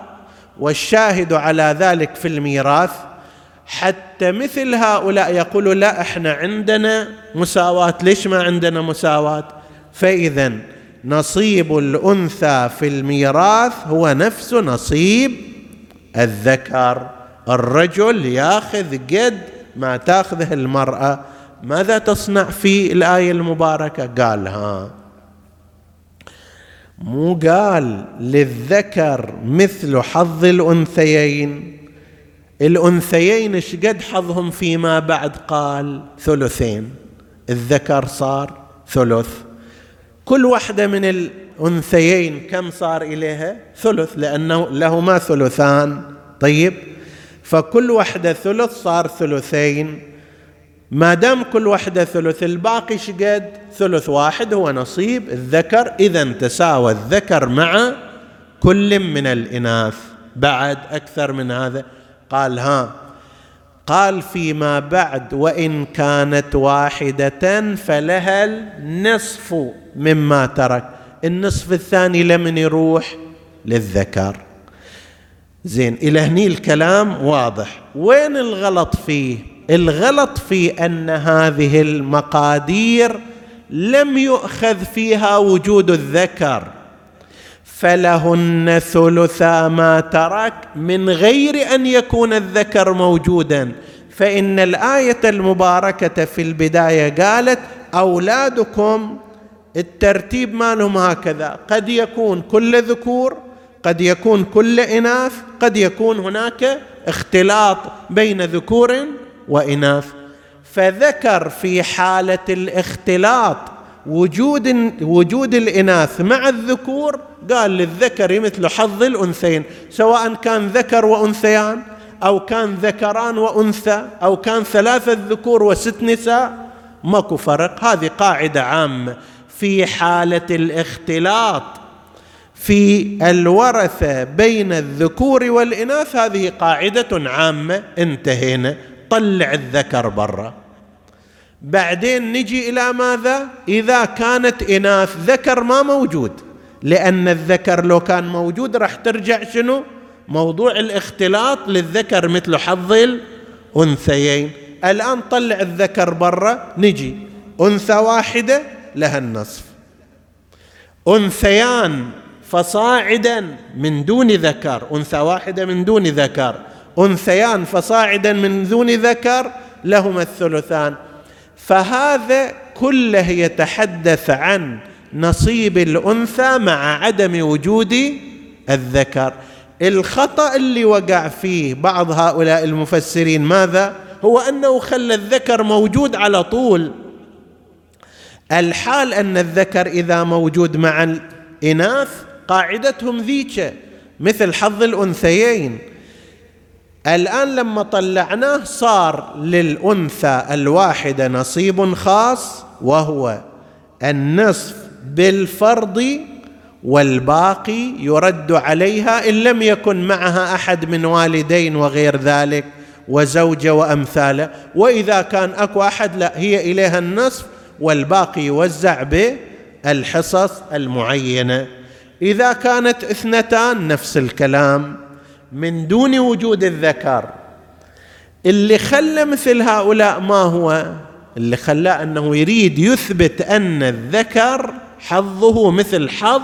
والشاهد على ذلك في الميراث حتى مثل هؤلاء يقولوا لا إحنا عندنا مساواة. ليش ما عندنا مساواة؟ فإذا نصيب الأنثى في الميراث هو نفس نصيب الذكر. الرجل ياخذ قد ما تاخذه المرأة. ماذا تصنع في الآية المباركة؟ قال ها مو قال للذكر مثل حظ الأنثيين. الأنثيين إيش قد حظهم فيما بعد؟ قال ثلثين. الذكر صار ثلث. كل واحدة من الأنثيين كم صار إليها؟ ثلث لأنه لهما ثلثان. طيب فكل واحدة ثلث صار ثلثين. ما دام كل واحدة ثلث الباقي شقد ثلث واحد هو نصيب. الذكر إذا تساوى الذكر مع كل من الإناث. بعد أكثر من هذا قال ها قال فيما بعد وإن كانت واحدة فلها النصف مما ترك. النصف الثاني لمن يروح؟ للذكر. زين إلى هني الكلام واضح. وين الغلط فيه؟ الغلط في أن هذه المقادير لم يؤخذ فيها وجود الذكر. فلهن ثلثا ما ترك من غير أن يكون الذكر موجودا. فإن الآية المباركة في البداية قالت أولادكم الترتيب ما لهم هكذا. قد يكون كل ذكور قد يكون كل إناث قد يكون هناك اختلاط بين ذكور وإناث. فذكر في حالة الاختلاط وجود وجود الإناث مع الذكور قال للذكر مثل حظ الأنثيين سواء كان ذكر وأنثيان أو كان ذكران وأنثى أو كان ثلاثة ذكور وست نساء ماكو فرق. هذه قاعدة عامة. في حالة الاختلاط في الورثة بين الذكور والإناث هذه قاعدة عامة. انتهينا. طلع الذكر برا. بعدين نجي إلى ماذا؟ إذا كانت إناث ذكر ما موجود. لأن الذكر لو كان موجود راح ترجع شنو؟ موضوع الاختلاط للذكر مثل حظ الأنثيين. الآن طلع الذكر برا نجي. أنثى واحدة لها النصف. أنثيان فصاعدا من دون ذكر. أنثى واحدة من دون ذكر. أنثيان فصاعدا من دون ذكر لهما الثلثان. فهذا كله يتحدث عن نصيب الأنثى مع عدم وجود الذكر. الخطأ اللي وقع فيه بعض هؤلاء المفسرين ماذا؟ هو أنه خلى الذكر موجود على طول. الحال أن الذكر إذا موجود مع الإناث قاعدتهم ذيك مثل حظ الأنثيين. الآن لما طلعناه صار للأنثى الواحدة نصيب خاص وهو النصف بالفرض والباقي يرد عليها إن لم يكن معها أحد من والدين وغير ذلك وزوجة وأمثاله. وإذا كان أكو أحد لا هي إليها النصف والباقي يوزع بالحصص المعينة. إذا كانت اثنتان نفس الكلام. من دون وجود الذكر. اللي خلى مثل هؤلاء ما هو؟ اللي خلاه أنه يريد يثبت أن الذكر حظه مثل حظ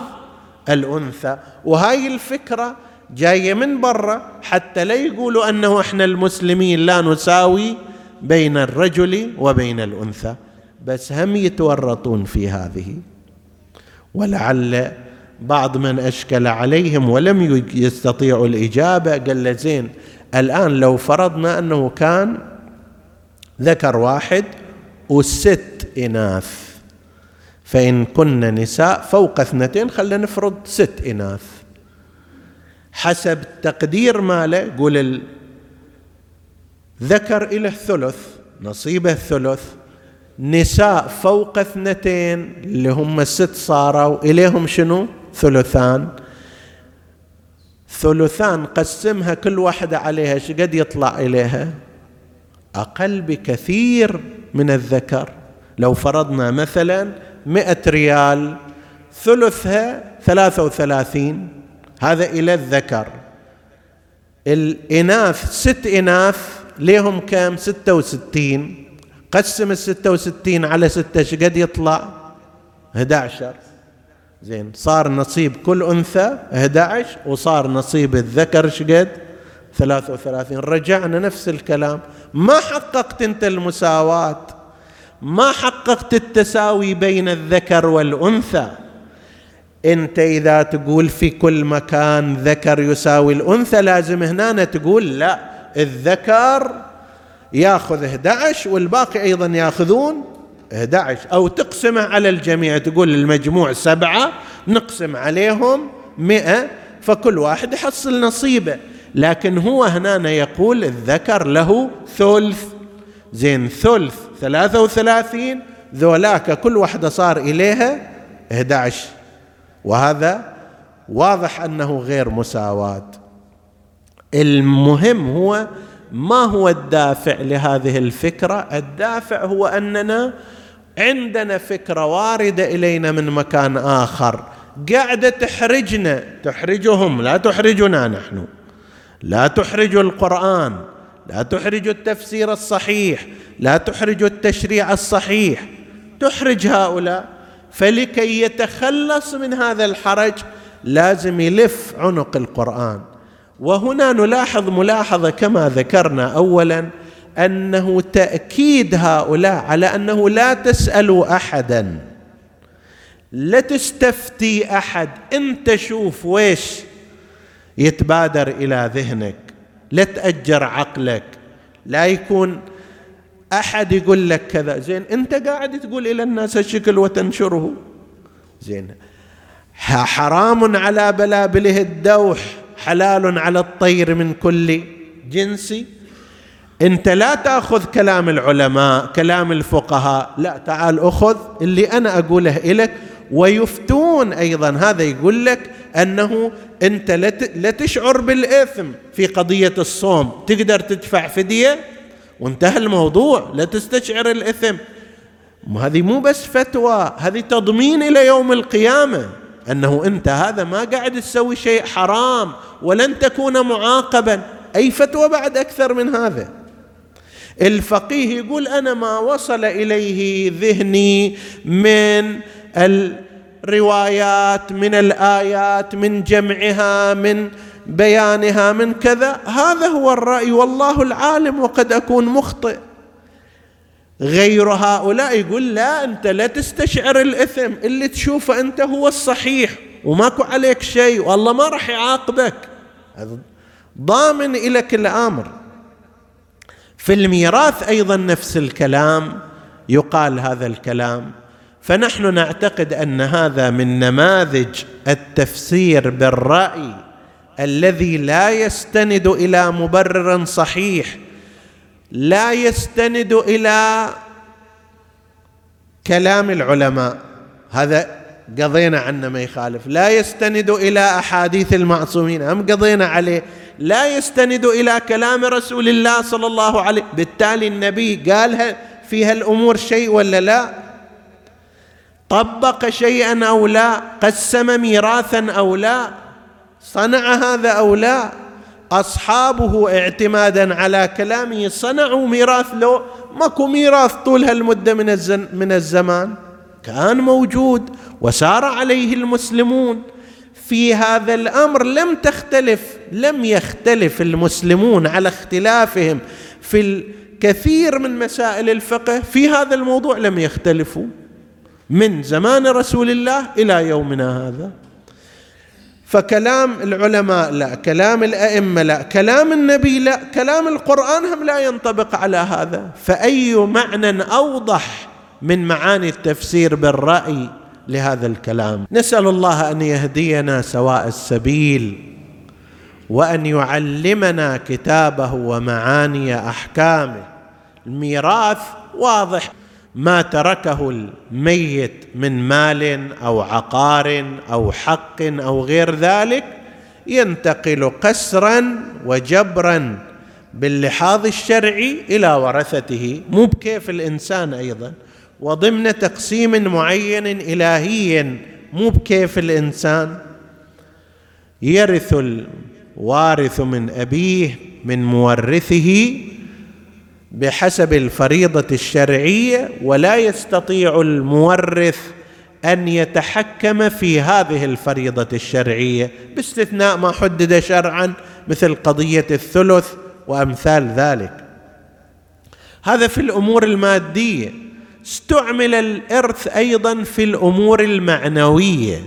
الأنثى. وهاي الفكرة جاية من برا حتى لا يقولوا أنه إحنا المسلمين لا نساوي بين الرجل وبين الأنثى. بس هم يتورطون في هذه. ولعل بعض من أشكل عليهم ولم يستطيعوا الإجابة قال له زين الآن لو فرضنا أنه كان ذكر واحد وست إناث فإن كن نساء فوق اثنتين خلينا نفرض ست إناث. حسب تقدير ماله قول الذكر إلى الثلث نصيبه الثلث نساء فوق اثنتين اللي هم الست صاروا إليهم شنو؟ ثلثان. ثلثان قسمها كل واحدة عليها شقد يطلع إليها؟ أقل بكثير من الذكر. لو فرضنا مثلا مئة ريال ثلثها ثلاثة وثلاثين. هذا إلى الذكر. الإناث ست إناث ليهم كم ستة وستين. قسم الستة وستين على ستة شقد يطلع؟ 11 زين. صار نصيب كل أنثى 11 وصار نصيب الذكر شقد؟ 33 رجعنا نفس الكلام. ما حققت أنت المساواة. ما حققت التساوي بين الذكر والأنثى. أنت إذا تقول في كل مكان ذكر يساوي الأنثى لازم هنا تقول لا الذكر ياخذ 11 والباقي أيضا ياخذون 11 أو تقسمه على الجميع. تقول المجموع سبعة نقسم عليهم 100 فكل واحد يحصل نصيبه. لكن هو هنا يقول الذكر له ثلث. زين ثلث 33 ذولاك كل واحدة صار إليها 11 وهذا واضح أنه غير مساواة. المهم هو ما هو الدافع لهذه الفكرة؟ الدافع هو أننا عندنا فكرة واردة إلينا من مكان آخر. قاعدة تحرجنا. تحرجهم. لا تحرجنا نحن. لا تحرج القرآن. لا تحرج التفسير الصحيح. لا تحرج التشريع الصحيح. تحرج هؤلاء. فلكي يتخلص من هذا الحرج لازم يلف عنق القرآن. وهنا نلاحظ ملاحظة كما ذكرنا اولا أنه تأكيد هؤلاء على أنه لا تسألوا احدا. لا تستفتي أحد. أنت شوف ويش يتبادر إلى ذهنك. لا تأجر عقلك. لا يكون أحد يقول لك كذا. زين أنت قاعد تقول إلى الناس الشكل وتنشره. زين حرام على بلابله الدوح حلال على الطير من كل جنس انت لا تاخذ كلام العلماء كلام الفقهاء. لا تعال اخذ اللي أنا اقوله لك ويفتون أيضا. هذا يقول لك أنه انت لا تشعر بالإثم في قضية الصوم. تقدر تدفع فدية؟ وانتهى الموضوع. لا تستشعر الإثم. هذه مو بس فتوى هذه تضمين إلى يوم القيامة. أنه أنت هذا ما قاعد تسوي شيء حرام ولن تكون معاقبا. أي فتوى بعد أكثر من هذا؟ الفقيه يقول أنا ما وصل إليه ذهني من الروايات من الآيات من جمعها من بيانها من كذا. هذا هو الرأي والله العالم وقد أكون مخطئ. غير هؤلاء يقول لا أنت لا تستشعر الإثم اللي تشوفه أنت هو الصحيح وماكو عليك شيء والله ما راح يعاقبك. ضامن الك الأمر. في الميراث أيضا نفس الكلام يقال هذا الكلام. فنحن نعتقد أن هذا من نماذج التفسير بالرأي الذي لا يستند إلى مبرر صحيح لا يستند إلى كلام العلماء. هذا قضينا عنه ما يخالف. لا يستند إلى أحاديث المعصومين هم قضينا عليه. لا يستند إلى كلام رسول الله صلى الله عليه بالتالي النبي قالها فيها الأمور شيء ولا لا؟ طبق شيئا أو لا؟ قسم ميراثا أو لا؟ صنع هذا أو لا؟ أصحابه اعتمادا على كلامه صنعوا ميراث لو ماكو ميراث طول هالمدة من من الزمان. كان موجود وسار عليه المسلمون. في هذا الأمر لم تختلف لم يختلف المسلمون على اختلافهم في الكثير من مسائل الفقه. في هذا الموضوع لم يختلفوا من زمان رسول الله إلى يومنا هذا. فكلام العلماء لا كلام الأئمة لا كلام النبي لا كلام القرآن هم لا ينطبق على هذا. فأي معنى أوضح من معاني التفسير بالرأي؟ لهذا الكلام. نسأل الله أن يهدينا سواء السبيل وأن يعلمنا كتابه ومعاني أحكامه. الميراث واضح. ما تركه الميت من مال أو عقار أو حق أو غير ذلك ينتقل قسرا وجبرا باللحاظ الشرعي إلى ورثته. مو بكيف الإنسان أيضا. وضمن تقسيم معين إلهي مو بكيف الإنسان. يرث الوارث من أبيه من مورثه بحسب الفريضة الشرعية ولا يستطيع المورث أن يتحكم في هذه الفريضة الشرعية باستثناء ما حدد شرعا مثل قضية الثلث وأمثال ذلك. هذا في الأمور المادية. استعمل الإرث أيضا في الأمور المعنوية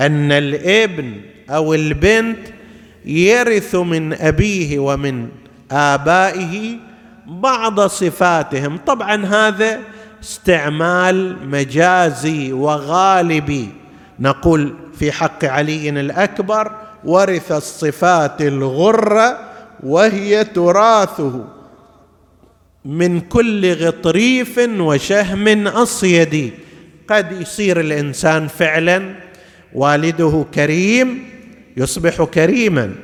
أن الإبن أو البنت يرث من أبيه ومن آبائه بعض صفاتهم. طبعا هذا استعمال مجازي وغالبي. نقول في حق علي الأكبر ورث الصفات الغرة وهي تراثه. من كل غطريف وشهم اصيدي قد يصير الإنسان فعلا والده كريم يصبح كريما.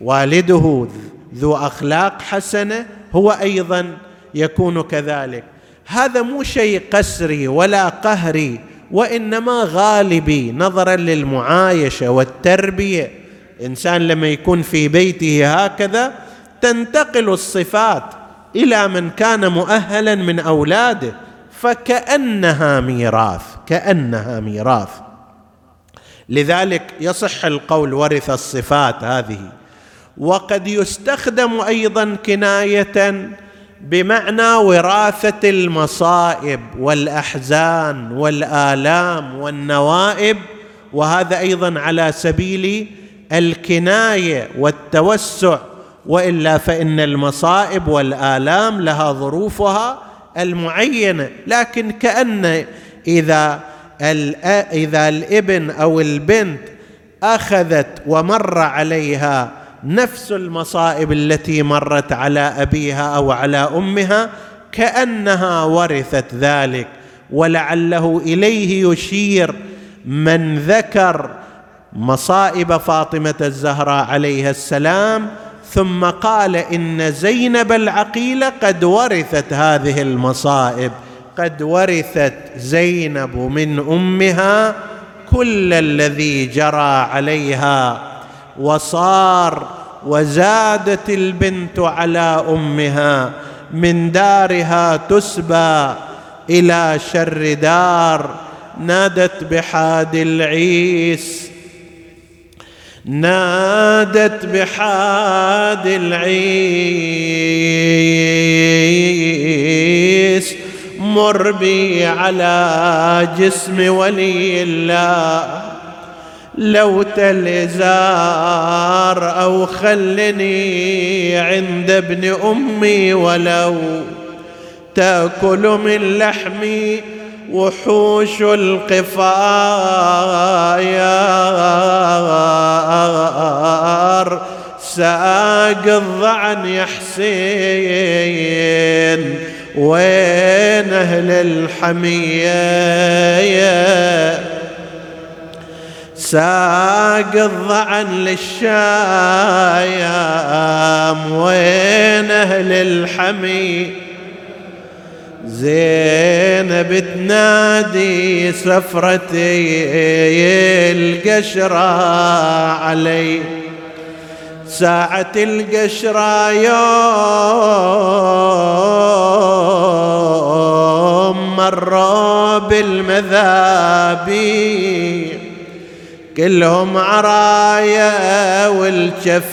والده ذو أخلاق حسنة هو أيضا يكون كذلك. هذا مو شيء قسري ولا قهري وإنما غالبي نظرا للمعايشة والتربية. إنسان لما يكون في بيته هكذا تنتقل الصفات إلى من كان مؤهلا من أولاده فكأنها ميراث كأنها ميراث. لذلك يصح القول ورث الصفات هذه. وقد يستخدم أيضا كناية بمعنى وراثة المصائب والأحزان والآلام والنوائب وهذا أيضا على سبيل الكناية والتوسع وإلا فإن المصائب والآلام لها ظروفها المعينة. لكن كأن إذا إذا الإبن أو البنت أخذت ومر عليها نفس المصائب التي مرت على أبيها أو على أمها كأنها ورثت ذلك. ولعله إليه يشير من ذكر مصائب فاطمة الزهراء عليها السلام ثم قال إن زينب العقيله قد ورثت هذه المصائب. قد ورثت زينب من أمها كل الذي جرى عليها وصار وزادت البنت على أمها من دارها تسبى إلى شر دار نادت بحاد العيس. نادت بحاد العيس مر بي على جسم ولي الله. لو تلزار أو خلني عند ابن أمي ولو تأكل من لحمي وحوش القفايار. ساق الضعن يا حسين وين أهل الحمية؟ ساق الضعن للشايام وين أهل الحمي زينب تنادي سفرتي القشرة علي. ساعة القشرة يوم مروا بالمذابي كلهم عرايا والجفاين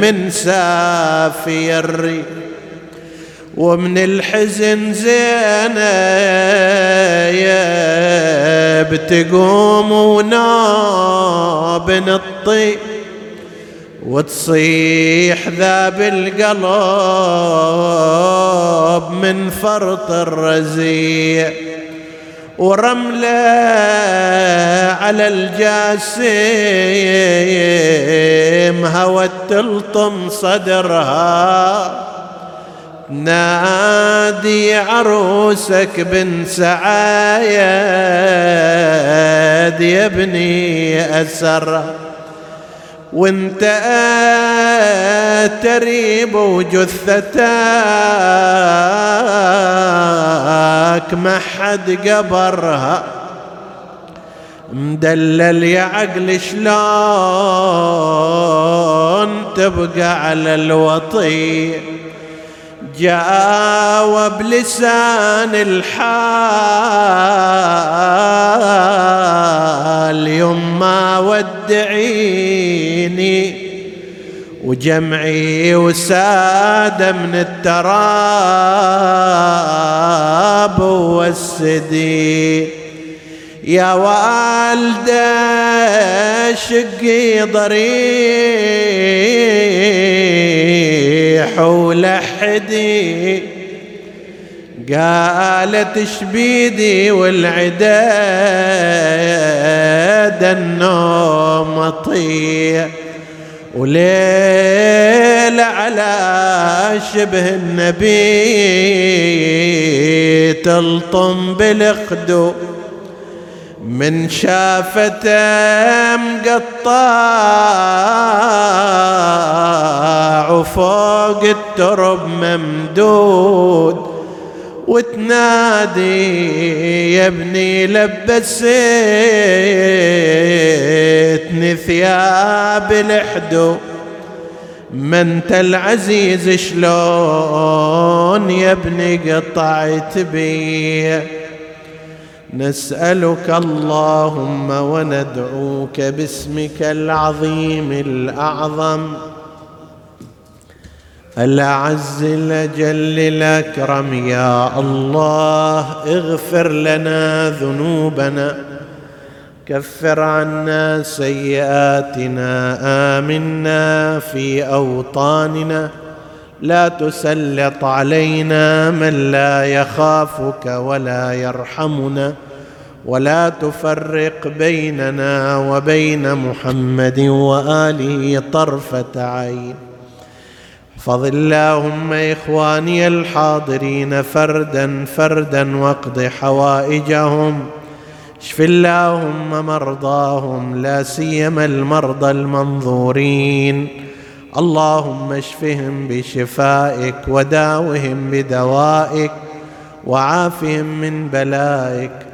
من سافير ومن الحزن زينب تقوم وناب الطيب وتصيح ذاب القلب من فرط الرزيع ورملة على الجاسم هوت تلطم صدرها. نادي عروسك بن سعايد يا ابني أسر. وانت تريب وجثتك ما حد قبرها. مدلل يا عقل شلون تبقى على الوطي. جاوب لسان الحال يما ودعيني وجمعي وساد من التراب والسدي يا والدة شقي ضريح ولحدي قالت شبيدي والعداد النوم طيح وليل على شبه النبي تلطم بالخدو من شافته مقطع وفوق الترب ممدود وتنادي يا ابني لبسيتني ثياب الحدو ما انت العزيز شلون يا ابني قطعت بي؟ نسألك اللهم وندعوك باسمك العظيم الأعظم الأعز الأجل الأكرم. يا الله اغفر لنا ذنوبنا كفر عنا سيئاتنا آمنا في أوطاننا. لا تسلط علينا من لا يخافك ولا يرحمنا. ولا تفرق بيننا وبين محمد وآله طرفة عين. احفظ اللهم إخواني الحاضرين فردا فردا واقض حوائجهم. اشف اللهم مرضاهم لا سيما المرضى المنظورين. اللهم اشفهم بشفائك وداوهم بدوائك وعافهم من بلائك.